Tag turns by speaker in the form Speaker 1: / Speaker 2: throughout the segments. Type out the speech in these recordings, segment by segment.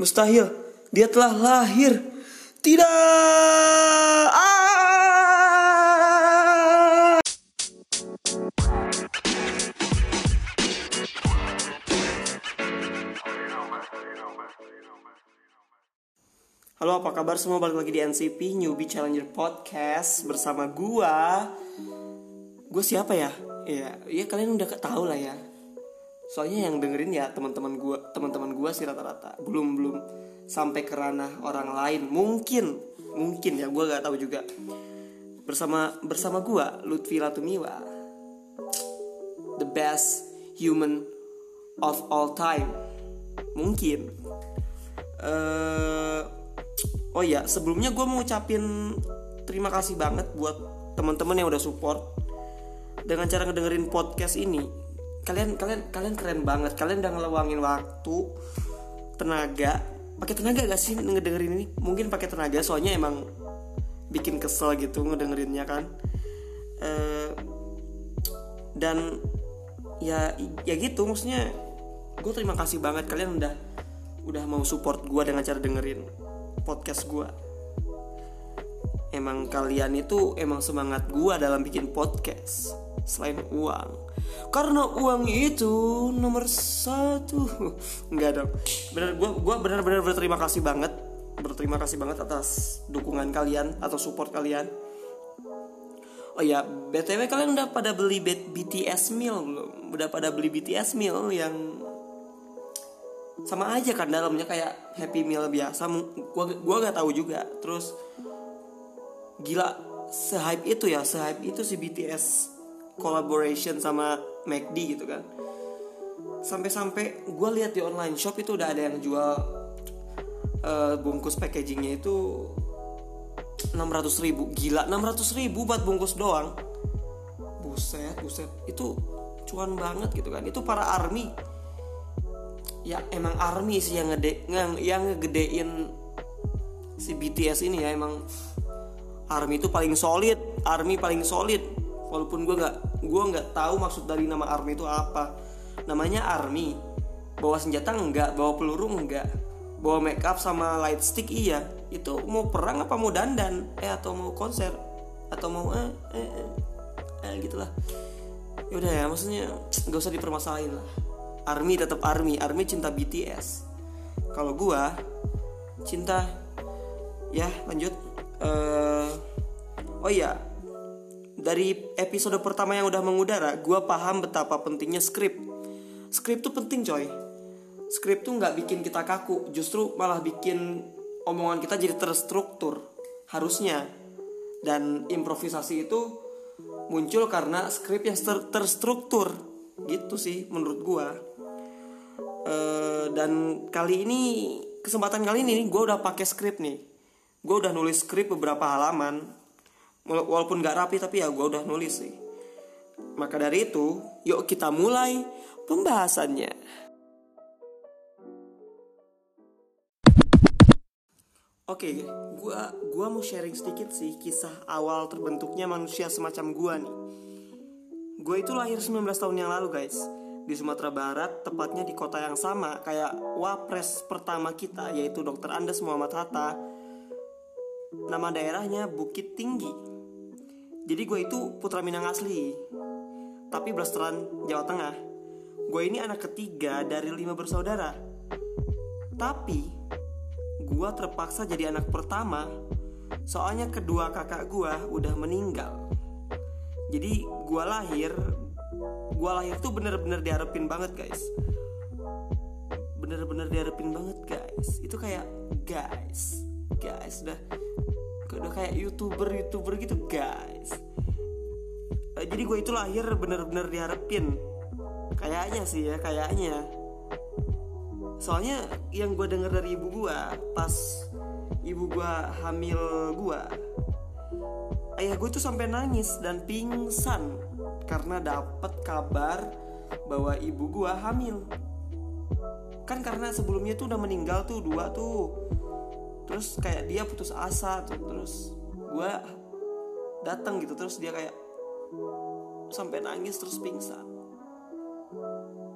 Speaker 1: Mustahil, dia telah lahir. Tidak. Halo, apa kabar semua? Balik lagi di NCP Newbie Challenger Podcast bersama gua. Gue siapa ya? Ya, ya kalian udah tahu lah ya. Soalnya yang dengerin ya teman-teman gua, teman-teman gua sih rata-rata. Belum belum sampai ke ranah orang lain. Mungkin, mungkin ya gua gak tahu juga. Bersama bersama gua Lutfi Latumiwa. The best human of all time. Mungkin. Eh Oh iya, sebelumnya gue mau ucapin terima kasih banget buat teman-teman yang udah support dengan cara ngedengerin podcast ini. Kalian kalian kalian keren banget. Kalian udah ngeluangin waktu, tenaga. Pakai tenaga gak sih ngedengerin ini? Mungkin pakai tenaga soalnya emang bikin kesel gitu ngedengerinnya kan. Eh, dan ya ya gitu maksudnya gue terima kasih banget kalian udah udah mau support gue dengan cara dengerin podcast gue emang kalian itu emang semangat gue dalam bikin podcast selain uang. Karena uang itu nomor satu. Nggak dong. Bener gue gue benar-benar berterima kasih banget. Berterima kasih banget atas dukungan kalian atau support kalian. Oh ya btw kalian udah pada beli BTS meal belum? Udah pada beli BTS meal yang sama aja kan dalamnya kayak happy meal biasa. Gua gua gak tahu juga. Terus gila sehype itu ya sehype itu si BTS collaboration sama McD gitu kan. Sampai-sampai gue lihat di online shop itu udah ada yang jual uh, bungkus packagingnya itu 600 ribu. Gila 600 ribu buat bungkus doang. Buset buset. Itu cuan banget gitu kan. Itu para army. Ya emang army sih yang ngede yang, yang ngegedein si BTS ini ya. Emang army itu paling solid army paling solid. Walaupun gue nggak gue nggak tahu maksud dari nama army itu apa. Namanya army bawa senjata enggak bawa peluru enggak bawa make up sama light stick iya. Itu mau perang apa mau dandan? Eh atau mau konser? Atau mau eh eh, eh, eh gitulah. Yaudah ya maksudnya nggak usah dipermasalahin lah. Army tetap army. Army cinta BTS kalau gua cinta ya lanjut. Uh, oh iya dari episode pertama yang udah mengudara gua paham betapa pentingnya skrip. Skrip tuh penting coy. Skrip tuh nggak bikin kita kaku justru malah bikin omongan kita jadi terstruktur harusnya. Dan improvisasi itu muncul karena skrip yang ter terstruktur. Gitu sih menurut gua. Uh, dan kali ini kesempatan kali ini gue udah pakai skrip nih. Gue udah nulis skrip beberapa halaman walaupun gak rapi tapi ya gue udah nulis sih maka dari itu yuk kita mulai pembahasannya Oke, gua gua mau sharing sedikit sih kisah awal terbentuknya manusia semacam gua nih. Gue itu lahir 19 tahun yang lalu, guys di Sumatera Barat, tepatnya di kota yang sama kayak wapres pertama kita yaitu Dr. Andes Muhammad Hatta. Nama daerahnya Bukit Tinggi. Jadi gue itu putra Minang asli, tapi blasteran Jawa Tengah. Gue ini anak ketiga dari lima bersaudara. Tapi gue terpaksa jadi anak pertama soalnya kedua kakak gue udah meninggal. Jadi gue lahir gue lahir tuh bener-bener diharapin banget guys bener-bener diharapin banget guys itu kayak guys guys udah udah kayak youtuber youtuber gitu guys. Jadi gue itu lahir bener-bener diharapin. Kayaknya sih ya kayaknya. Soalnya yang gue denger dari ibu gue pas ibu gue hamil gue ayah gue tuh sampai nangis dan pingsan karena dapat kabar bahwa ibu gua hamil. Kan karena sebelumnya tuh udah meninggal tuh dua tuh terus kayak dia putus asa tuh terus gua datang gitu terus dia kayak sampai nangis terus pingsan.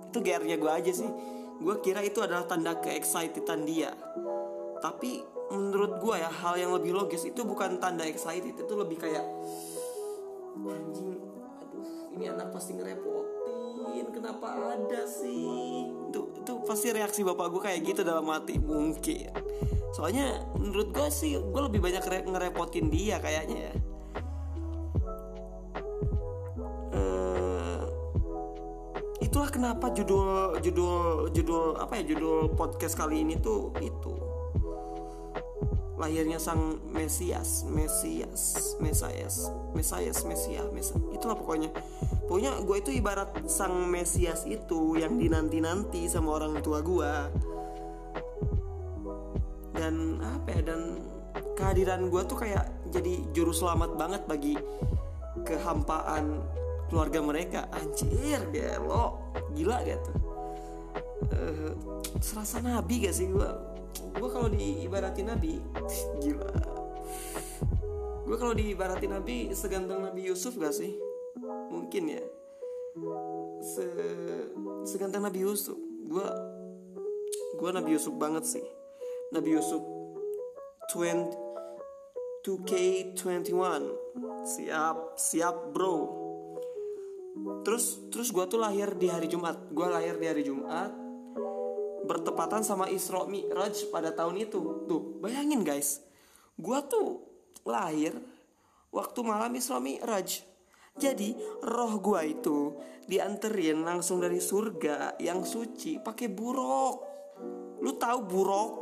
Speaker 1: Itu GR-nya gue aja sih. Gue kira itu adalah tanda keexcitedan dia. Tapi menurut gue ya hal yang lebih logis itu bukan tanda excited itu lebih kayak anjing ini anak pasti ngerepotin kenapa ada sih? Itu itu pasti reaksi bapak gue kayak gitu dalam hati mungkin. Soalnya menurut gue sih gue lebih banyak ngerepotin dia kayaknya ya. Eh, itulah kenapa judul judul judul apa ya judul podcast kali ini tuh itu lahirnya sang Mesias, Mesias, Mesias, Mesias, Mesias, Mesias. Itulah pokoknya. Pokoknya gue itu ibarat sang Mesias itu yang dinanti-nanti sama orang tua gue. Dan apa ya? Dan kehadiran gue tuh kayak jadi juru selamat banget bagi kehampaan keluarga mereka. Anjir, lo gila gitu. Uh, serasa nabi gak sih gue? Gue kalau diibaratin nabi gila. Gue kalau diibaratin nabi seganteng nabi Yusuf gak sih? Mungkin ya. Se seganteng nabi Yusuf. Gue gue nabi Yusuf banget sih. Nabi Yusuf 20 2K21 siap siap bro. Terus terus gue tuh lahir di hari Jumat. Gue lahir di hari Jumat bertepatan sama Isra Mi'raj pada tahun itu. Tuh, bayangin guys. Gua tuh lahir waktu malam Isra Mi'raj. Jadi roh gua itu dianterin langsung dari surga yang suci pakai buruk. Lu tahu buruk?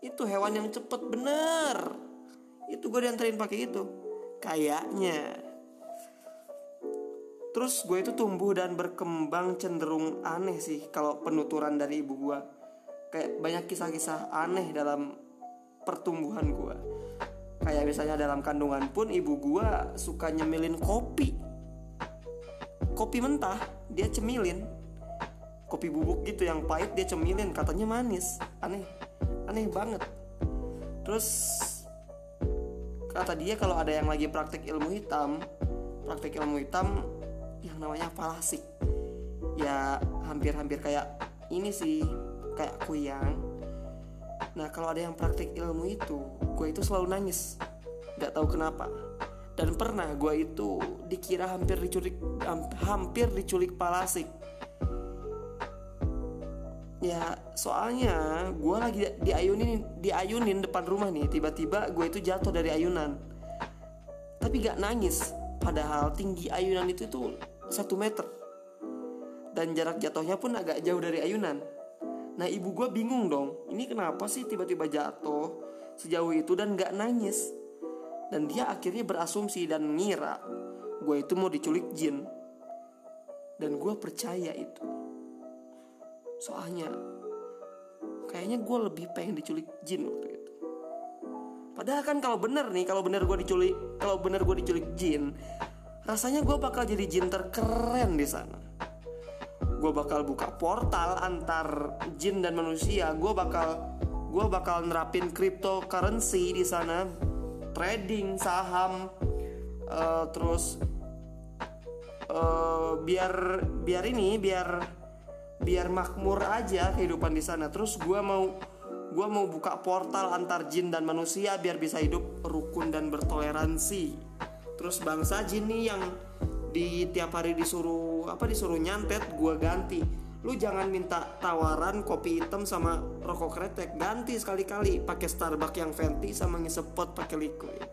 Speaker 1: Itu hewan yang cepet bener. Itu gue dianterin pakai itu. Kayaknya. Terus gue itu tumbuh dan berkembang cenderung aneh sih kalau penuturan dari ibu gue. Kayak banyak kisah-kisah aneh dalam pertumbuhan gue. Kayak misalnya dalam kandungan pun ibu gue suka nyemilin kopi. Kopi mentah dia cemilin. Kopi bubuk gitu yang pahit dia cemilin katanya manis. Aneh. Aneh banget. Terus kata dia kalau ada yang lagi praktek ilmu hitam, praktek ilmu hitam yang namanya falasik. Ya hampir-hampir kayak ini sih kayak kuyang. Nah kalau ada yang praktik ilmu itu gue itu selalu nangis. Nggak tahu kenapa. Dan pernah gue itu dikira hampir diculik hampir diculik palasik ya soalnya gue lagi diayunin diayunin depan rumah nih tiba-tiba gue itu jatuh dari ayunan. Tapi gak nangis. Padahal tinggi ayunan itu tuh satu meter dan jarak jatuhnya pun agak jauh dari ayunan. Nah ibu gue bingung dong, ini kenapa sih tiba-tiba jatuh sejauh itu dan gak nangis? Dan dia akhirnya berasumsi dan ngira gue itu mau diculik jin. Dan gue percaya itu. Soalnya kayaknya gue lebih pengen diculik jin waktu itu. Padahal kan kalau bener nih, kalau bener gue diculik, kalau bener gue diculik jin, rasanya gue bakal jadi jin terkeren di sana. Gue bakal buka portal antar jin dan manusia. Gue bakal gue bakal nerapin cryptocurrency di sana. Trading saham. Uh, terus uh, biar biar ini biar biar makmur aja kehidupan di sana. Terus gue mau gue mau buka portal antar jin dan manusia biar bisa hidup rukun dan bertoleransi terus bangsa jin nih yang di tiap hari disuruh apa disuruh nyantet gue ganti. Lu jangan minta tawaran kopi hitam sama rokok kretek. Ganti sekali-kali. Pakai Starbucks yang venti sama ngisepot pakai liquid.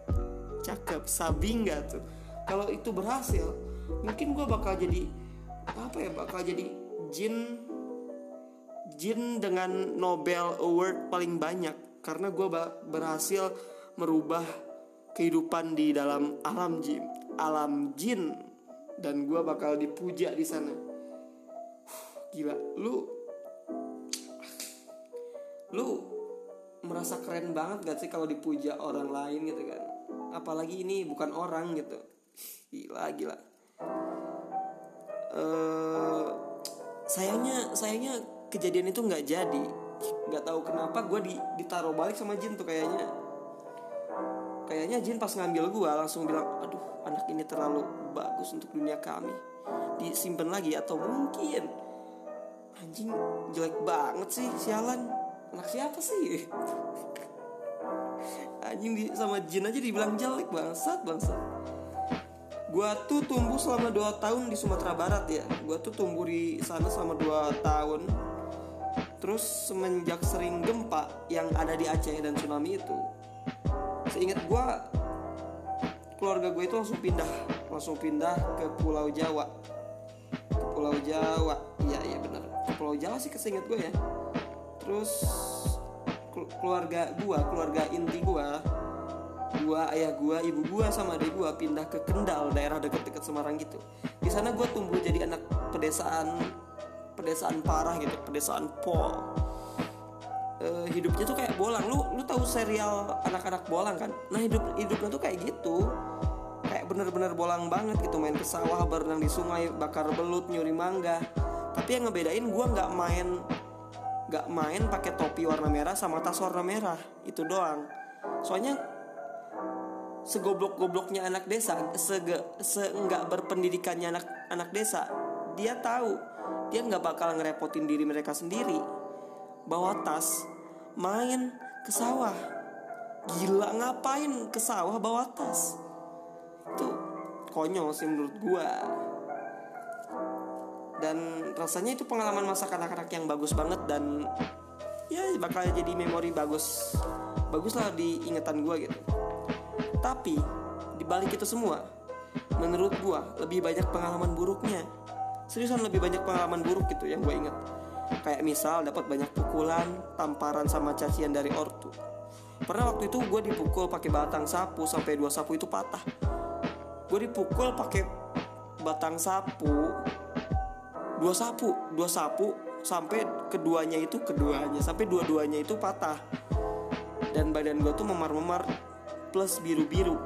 Speaker 1: Cakep. Sabi nggak tuh? Kalau itu berhasil mungkin gue bakal jadi apa ya bakal jadi jin jin dengan Nobel Award paling banyak. Karena gue berhasil merubah kehidupan di dalam alam jin, alam jin dan gue bakal dipuja di sana. Gila, lu lu merasa keren banget gak sih kalau dipuja orang lain gitu kan? Apalagi ini bukan orang gitu. Gila, gila. Uh, sayangnya sayangnya kejadian itu nggak jadi nggak tahu kenapa gue di, ditaruh balik sama jin tuh kayaknya Kayaknya Jin pas ngambil gua langsung bilang, aduh anak ini terlalu bagus untuk dunia kami. Disimpan lagi atau mungkin? Anjing jelek banget sih sialan. Anak siapa sih? Anjing sama Jin aja dibilang jelek bangsat bangsat. Gua tuh tumbuh selama 2 tahun di Sumatera Barat ya. Gua tuh tumbuh di sana selama 2 tahun. Terus semenjak sering gempa yang ada di Aceh dan tsunami itu seingat gua keluarga gue itu langsung pindah langsung pindah ke Pulau Jawa. Ke Pulau Jawa iya iya benar ke Pulau Jawa sih keseingat gue ya. Terus keluarga gua keluarga inti gua gua ayah gua ibu gua sama adik gua pindah ke Kendal daerah deket-deket Semarang gitu. Di sana gua tumbuh jadi anak pedesaan pedesaan parah gitu pedesaan pol uh, hidupnya tuh kayak bolang. Lu lu tahu serial anak-anak bolang kan? Nah hidup hidupnya tuh kayak gitu. Kayak bener-bener bolang banget gitu main ke sawah berenang di sungai bakar belut nyuri mangga. Tapi yang ngebedain gua nggak main nggak main pakai topi warna merah sama tas warna merah. Itu doang. Soalnya segoblok-gobloknya anak desa sege, se nggak berpendidikannya anak anak desa dia tahu. Dia nggak bakal ngerepotin diri mereka sendiri. Bawa tas main ke sawah. Gila ngapain ke sawah bawa tas? Itu konyol sih menurut gua. Dan rasanya itu pengalaman masa kanak-kanak yang bagus banget dan ya bakal jadi memori bagus bagus lah di ingatan gue gitu. Tapi di balik itu semua menurut gue lebih banyak pengalaman buruknya. Seriusan lebih banyak pengalaman buruk gitu yang gue inget kayak misal dapat banyak pukulan tamparan sama cacian dari ortu. Pernah waktu itu gue dipukul pakai batang sapu sampai dua sapu itu patah. Gue dipukul pakai batang sapu dua sapu dua sapu sampai keduanya itu keduanya sampai dua-duanya itu patah. Dan badan gue tuh memar-memar plus biru-biru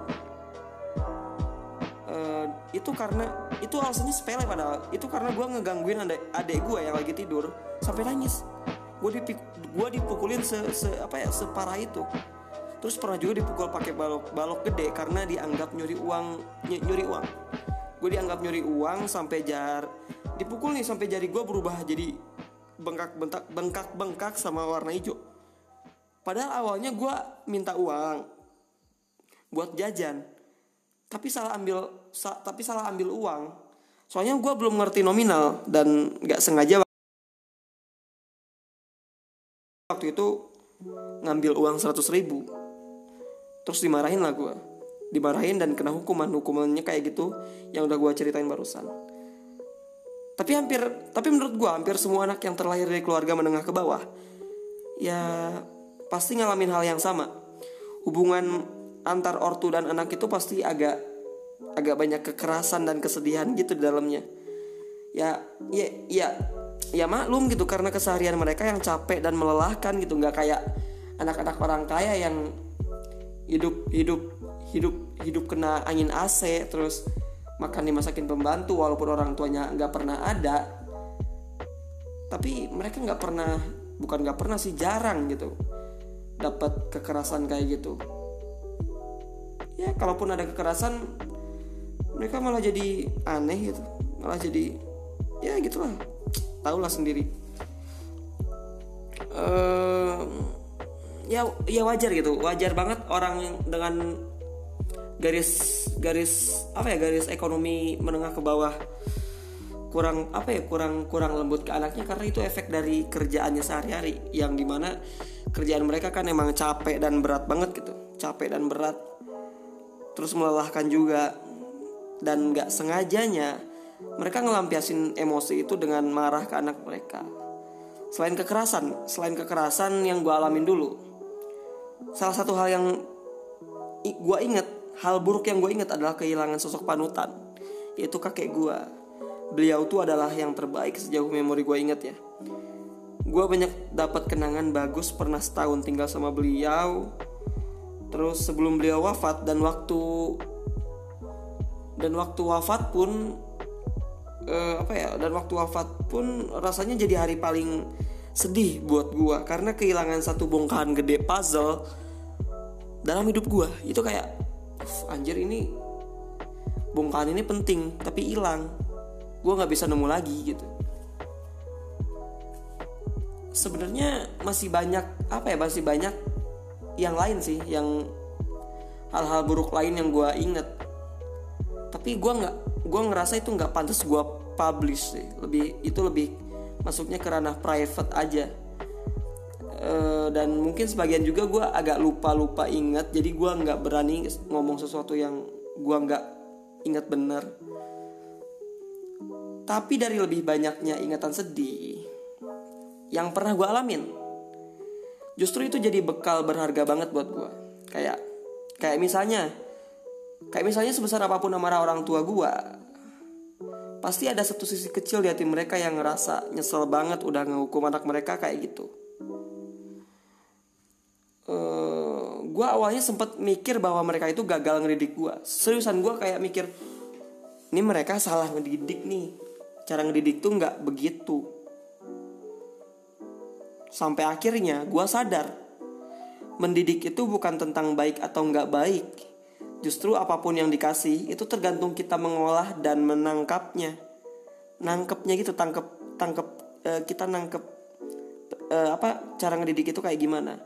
Speaker 1: itu karena itu alasannya sepele padahal. Itu karena gue ngegangguin adek, adek gue yang lagi tidur sampai nangis. Gue dipik gue dipukulin se, se apa ya separah itu. Terus pernah juga dipukul pakai balok balok gede karena dianggap nyuri uang nyuri uang. Gue dianggap nyuri uang sampai jar dipukul nih sampai jari gue berubah jadi bengkak bentak bengkak bengkak sama warna hijau. Padahal awalnya gue minta uang buat jajan tapi salah ambil sa, tapi salah ambil uang. Soalnya gue belum ngerti nominal dan nggak sengaja waktu itu ngambil uang 100 ribu. Terus dimarahin lah gue dimarahin dan kena hukuman. Hukumannya kayak gitu yang udah gue ceritain barusan. Tapi hampir tapi menurut gue hampir semua anak yang terlahir dari keluarga menengah ke bawah ya pasti ngalamin hal yang sama. Hubungan antar ortu dan anak itu pasti agak agak banyak kekerasan dan kesedihan gitu di dalamnya. Ya ya ya ya maklum gitu karena keseharian mereka yang capek dan melelahkan gitu. Nggak kayak anak-anak orang kaya yang hidup hidup hidup hidup kena angin AC terus makan dimasakin pembantu walaupun orang tuanya nggak pernah ada. Tapi mereka nggak pernah bukan nggak pernah sih jarang gitu dapat kekerasan kayak gitu ya kalaupun ada kekerasan mereka malah jadi aneh gitu. Malah jadi ya gitulah. Tahulah sendiri. Uh, ya ya wajar gitu. Wajar banget orang dengan garis garis apa ya garis ekonomi menengah ke bawah kurang apa ya kurang kurang lembut ke anaknya karena itu efek dari kerjaannya sehari-hari. Yang di mana kerjaan mereka kan emang capek dan berat banget gitu. Capek dan berat terus melelahkan juga. Dan nggak sengajanya mereka ngelampiasin emosi itu dengan marah ke anak mereka. Selain kekerasan selain kekerasan yang gue alamin dulu salah satu hal yang gue inget hal buruk yang gue ingat adalah kehilangan sosok panutan yaitu kakek gue beliau tuh adalah yang terbaik sejauh memori gue inget ya. Gue banyak dapat kenangan bagus pernah setahun tinggal sama beliau terus sebelum beliau wafat dan waktu dan waktu wafat pun eh, apa ya dan waktu wafat pun rasanya jadi hari paling sedih buat gue karena kehilangan satu bongkahan gede puzzle dalam hidup gue itu kayak anjir ini bongkahan ini penting tapi hilang. Gue nggak bisa nemu lagi gitu. Sebenarnya masih banyak apa ya masih banyak yang lain sih yang hal-hal buruk lain yang gue inget tapi gue nggak gue ngerasa itu nggak pantas gue publish sih. Lebih itu lebih masuknya ke ranah private aja. E, dan mungkin sebagian juga gue agak lupa lupa ingat. Jadi gue nggak berani ngomong sesuatu yang gue nggak ingat bener. Tapi dari lebih banyaknya ingatan sedih yang pernah gue alamin justru itu jadi bekal berharga banget buat gue kayak kayak misalnya kayak misalnya sebesar apa pun amarah orang tua gue pasti ada satu sisi kecil di hati mereka yang ngerasa nyesel banget udah ngehukum anak mereka kayak gitu. Uh, eh, gue awalnya sempet mikir bahwa mereka itu gagal ngedidik gue seriusan gue kayak mikir ini mereka salah ngedidik nih. Cara ngedidik tuh nggak begitu sampai akhirnya gue sadar mendidik itu bukan tentang baik atau nggak baik. Justru apa pun yang dikasih itu tergantung kita mengolah dan menangkapnya. Nangkepnya gitu tangkep tangkep uh, kita nangkep uh, apa cara ngedidik itu kayak gimana.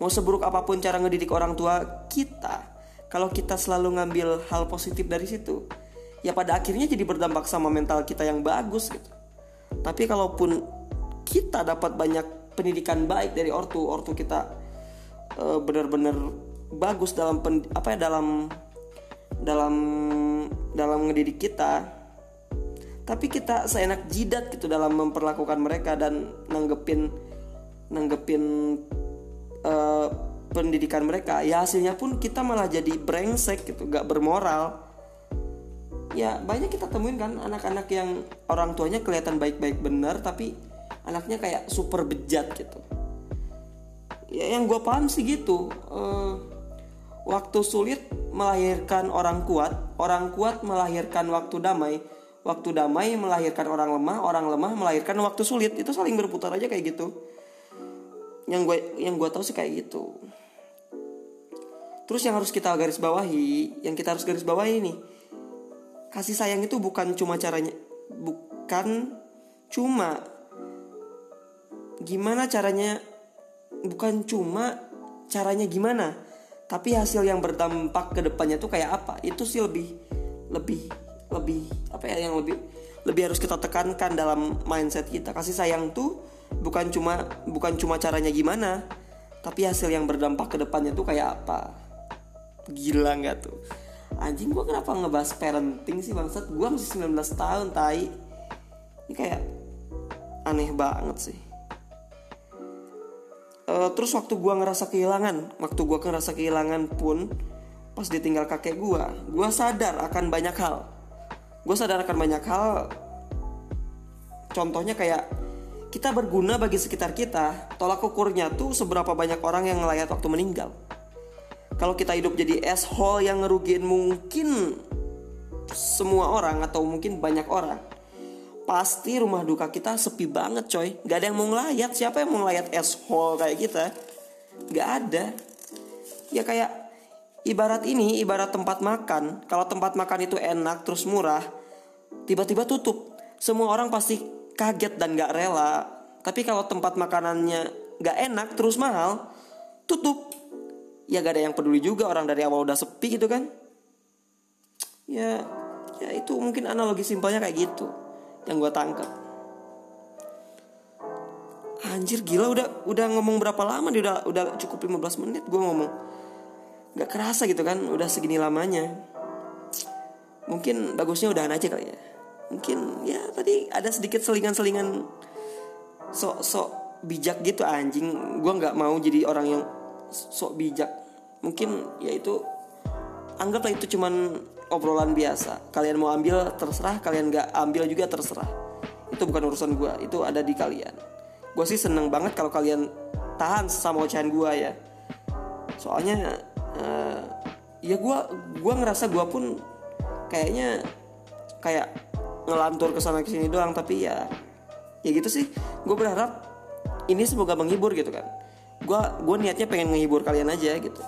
Speaker 1: Mau seburuk apa pun cara ngedidik orang tua kita kalau kita selalu ngambil hal positif dari situ ya pada akhirnya jadi berdampak sama mental kita yang bagus gitu. Tapi kalaupun kita dapat banyak pendidikan baik dari ortu. Ortu kita uh, benar-benar bagus dalam pen, apa ya dalam dalam dalam ngedidik kita. Tapi kita seenak jidat gitu dalam memperlakukan mereka dan nanggepin nanggepin uh, pendidikan mereka. Ya hasilnya pun kita malah jadi brengsek gitu gak bermoral. Ya banyak kita temuin kan anak-anak yang orang tuanya kelihatan baik-baik bener tapi anaknya kayak super bejat gitu ya yang gue paham sih gitu uh, Waktu sulit melahirkan orang kuat, orang kuat melahirkan waktu damai, waktu damai melahirkan orang lemah, orang lemah melahirkan waktu sulit. Itu saling berputar aja kayak gitu. Yang gue yang gue tahu sih kayak gitu. Terus yang harus kita garis bawahi, yang kita harus garis bawahi ini, kasih sayang itu bukan cuma caranya, bukan cuma gimana caranya, bukan cuma caranya gimana, tapi hasil yang berdampak ke depannya tuh kayak apa. Itu sih lebih lebih lebih apa ya yang lebih lebih harus kita tekankan dalam mindset kita. Kasih sayang tuh bukan cuma bukan cuma caranya gimana tapi hasil yang berdampak ke depannya tuh kayak apa. Gila nggak tuh? Anjing gua kenapa ngebahas parenting sih bangsat? Gua masih 19 tahun tai. Ini kayak aneh banget sih uh, terus waktu gue ngerasa kehilangan waktu gue ngerasa kehilangan pun pas ditinggal kakek gue gue sadar akan banyak hal. Gue sadar akan banyak hal. Contohnya kayak kita berguna bagi sekitar kita tolak ukurnya tuh seberapa banyak orang yang ngelayat waktu meninggal. Kalau kita hidup jadi asshole yang ngerugiin mungkin semua orang atau mungkin banyak orang pasti rumah duka kita sepi banget coy. Gak ada yang mau ngelayat. Siapa yang mau ngelayat hole kayak kita? Gak ada. Ya kayak Ibarat ini Ibarat tempat makan. Kalau tempat makan itu enak terus murah Tiba-tiba tutup. Semua orang pasti kaget dan gak rela. Tapi kalau tempat makanannya Gak enak terus mahal Tutup. Ya gak ada yang peduli juga Orang dari awal udah sepi gitu kan. Ya Ya itu mungkin analogi simpelnya kayak gitu yang gue tangkap. Anjir gila udah udah ngomong berapa lama dia udah udah cukup 15 menit gue ngomong. Nggak kerasa gitu kan udah segini lamanya. Mungkin bagusnya udahan aja kali ya. Mungkin ya tadi ada sedikit selingan-selingan sok-sok bijak gitu anjing. Gue nggak mau jadi orang yang sok bijak. Mungkin ya itu anggaplah itu cuman obrolan biasa. Kalian mau ambil terserah. Kalian gak ambil juga terserah. Itu bukan urusan gue itu ada di kalian. Gue sih seneng banget kalau kalian tahan sama ocehan gue ya. Soalnya uh, ya gue gua ngerasa gue pun kayaknya kayak ngelantur ke sana sini doang. Tapi ya ya gitu sih. Gue berharap ini semoga menghibur gitu kan. Gue gue niatnya pengen menghibur kalian aja gitu.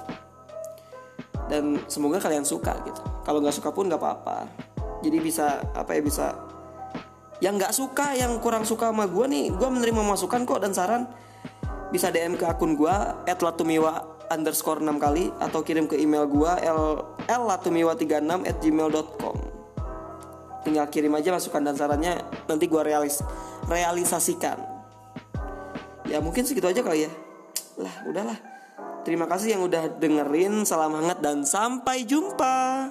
Speaker 1: Dan semoga kalian suka gitu kalau nggak suka pun nggak apa-apa. Jadi bisa apa ya bisa. Yang nggak suka yang kurang suka sama gue nih gue menerima masukan kok dan saran. Bisa DM ke akun gue @latumiwa underscore 6 kali atau kirim ke email gue l latumiwa36 at gmail.com tinggal kirim aja masukan dan sarannya nanti gue realis realisasikan. Ya mungkin segitu aja kali ya. Lah udahlah. Terima kasih yang udah dengerin salam hangat dan sampai jumpa